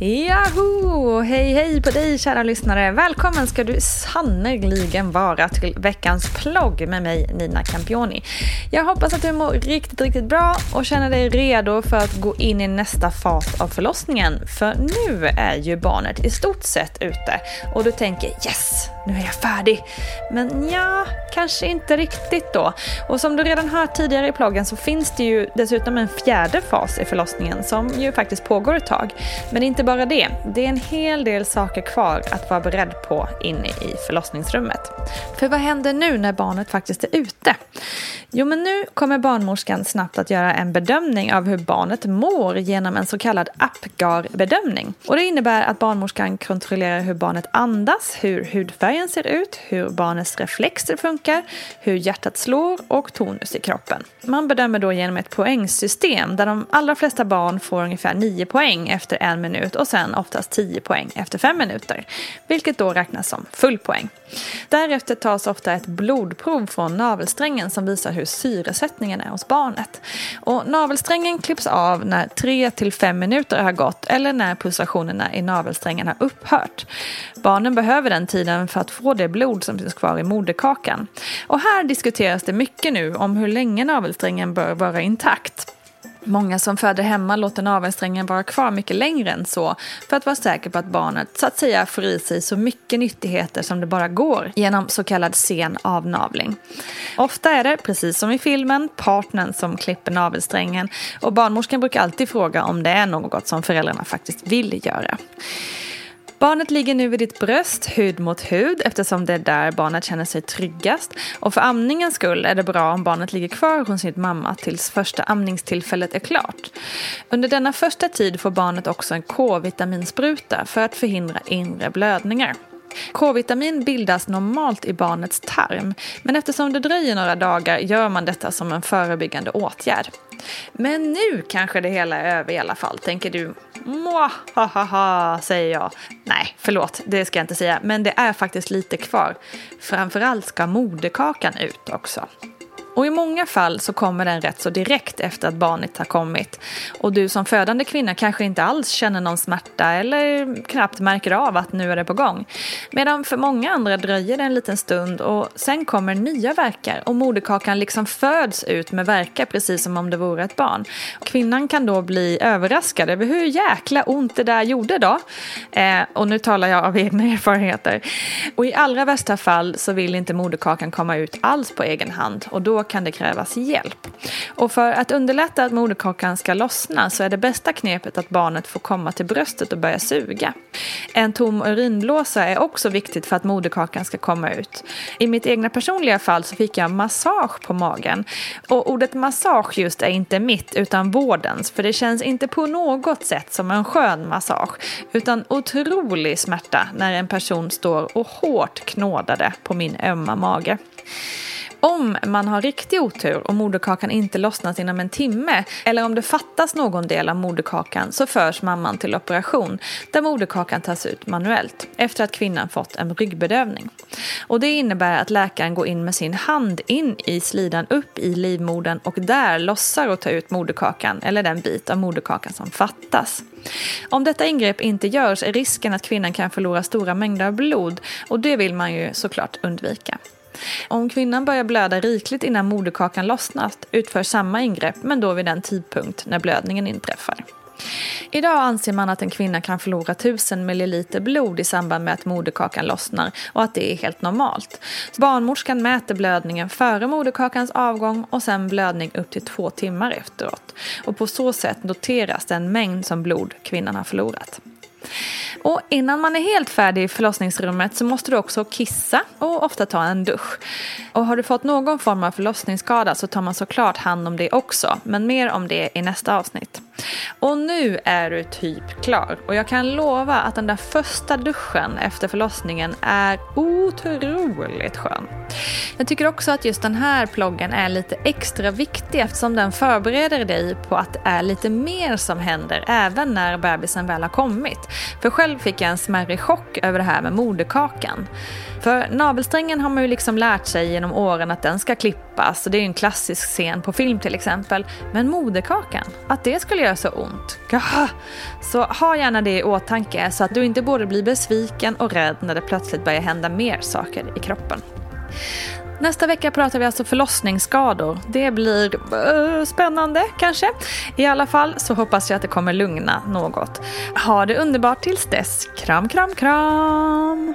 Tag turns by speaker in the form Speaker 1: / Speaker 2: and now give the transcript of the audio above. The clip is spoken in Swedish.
Speaker 1: Yahoo! Hej hej på dig kära lyssnare. Välkommen ska du sannerligen vara till veckans plogg med mig Nina Campioni. Jag hoppas att du mår riktigt, riktigt bra och känner dig redo för att gå in i nästa fas av förlossningen. För nu är ju barnet i stort sett ute och du tänker yes, nu är jag färdig. Men ja, kanske inte riktigt då. Och som du redan hört tidigare i ploggen så finns det ju dessutom en fjärde fas i förlossningen som ju faktiskt pågår ett tag. Men inte bara det, det är en hel del saker kvar att vara beredd på inne i förlossningsrummet. För vad händer nu när barnet faktiskt är ute? Jo, men nu kommer barnmorskan snabbt att göra en bedömning av hur barnet mår genom en så kallad APGAR-bedömning. Och det innebär att barnmorskan kontrollerar hur barnet andas, hur hudfärgen ser ut, hur barnets reflexer funkar, hur hjärtat slår och tonus i kroppen. Man bedömer då genom ett poängsystem där de allra flesta barn får ungefär 9 poäng efter en minut och sen oftast 10 poäng efter 5 minuter, vilket då räknas som full poäng. Därefter tas ofta ett blodprov från navelsträngen som visar hur syresättningen är hos barnet. Och navelsträngen klipps av när 3 till 5 minuter har gått eller när pulsationerna i navelsträngen har upphört. Barnen behöver den tiden för för att få det blod som finns kvar i moderkakan. Och här diskuteras det mycket nu om hur länge navelsträngen bör vara intakt. Många som föder hemma låter navelsträngen vara kvar mycket längre än så för att vara säker på att barnet så att säga får i sig så mycket nyttigheter som det bara går genom så kallad sen avnavling. Ofta är det, precis som i filmen, partnern som klipper navelsträngen och barnmorskan brukar alltid fråga om det är något som föräldrarna faktiskt vill göra. Barnet ligger nu vid ditt bröst, hud mot hud, eftersom det är där barnet känner sig tryggast. Och för amningens skull är det bra om barnet ligger kvar hos sin mamma tills första amningstillfället är klart. Under denna första tid får barnet också en K-vitaminspruta för att förhindra inre blödningar. K-vitamin bildas normalt i barnets tarm, men eftersom det dröjer några dagar gör man detta som en förebyggande åtgärd. Men nu kanske det hela är över i alla fall, tänker du. Mwahaha, säger jag. Nej, förlåt, det ska jag inte säga. Men det är faktiskt lite kvar. Framförallt ska moderkakan ut också. Och i många fall så kommer den rätt så direkt efter att barnet har kommit. Och du som födande kvinna kanske inte alls känner någon smärta eller knappt märker av att nu är det på gång. Medan för många andra dröjer det en liten stund och sen kommer nya verkar och moderkakan liksom föds ut med verkar precis som om det vore ett barn. Kvinnan kan då bli överraskad över hur jäkla ont det där gjorde då. Eh, och nu talar jag av egna erfarenheter. Och i allra värsta fall så vill inte moderkakan komma ut alls på egen hand och då kan det krävas hjälp. Och för att underlätta att moderkakan ska lossna så är det bästa knepet att barnet får komma till bröstet och börja suga. En tom urinblåsa är också viktigt för att moderkakan ska komma ut. I mitt egna personliga fall så fick jag massage på magen. Och ordet massage just är inte mitt utan vårdens för det känns inte på något sätt som en skön massage utan otrolig smärta när en person står och hårt knådade på min ömma mage. Om man har riktig otur och moderkakan inte lossnat inom en timme eller om det fattas någon del av moderkakan så förs mamman till operation där moderkakan tas ut manuellt efter att kvinnan fått en ryggbedövning. Och det innebär att läkaren går in med sin hand in i slidan upp i livmodern och där lossar och tar ut moderkakan eller den bit av moderkakan som fattas. Om detta ingrepp inte görs är risken att kvinnan kan förlora stora mängder av blod och det vill man ju såklart undvika. Om kvinnan börjar blöda rikligt innan moderkakan lossnat utförs samma ingrepp men då vid den tidpunkt när blödningen inträffar. Idag anser man att en kvinna kan förlora 1000 ml blod i samband med att moderkakan lossnar och att det är helt normalt. Barnmorskan mäter blödningen före moderkakans avgång och sen blödning upp till två timmar efteråt. Och på så sätt noteras den mängd som blod kvinnan har förlorat. Och innan man är helt färdig i förlossningsrummet så måste du också kissa och ofta ta en dusch. Och har du fått någon form av förlossningsskada så tar man såklart hand om det också, men mer om det i nästa avsnitt. Och nu är du typ klar och jag kan lova att den där första duschen efter förlossningen är otroligt skön. Jag tycker också att just den här ploggen är lite extra viktig eftersom den förbereder dig på att det är lite mer som händer även när bebisen väl har kommit. För själv fick jag en smärre chock över det här med moderkakan. För navelsträngen har man ju liksom lärt sig genom åren att den ska klippas och det är ju en klassisk scen på film till exempel. Men moderkakan, att det skulle göra så ont. Gah! Så ha gärna det i åtanke så att du inte både blir besviken och rädd när det plötsligt börjar hända mer saker i kroppen. Nästa vecka pratar vi alltså förlossningsskador. Det blir uh, spännande kanske. I alla fall så hoppas jag att det kommer lugna något. Ha det underbart tills dess. Kram, kram, kram!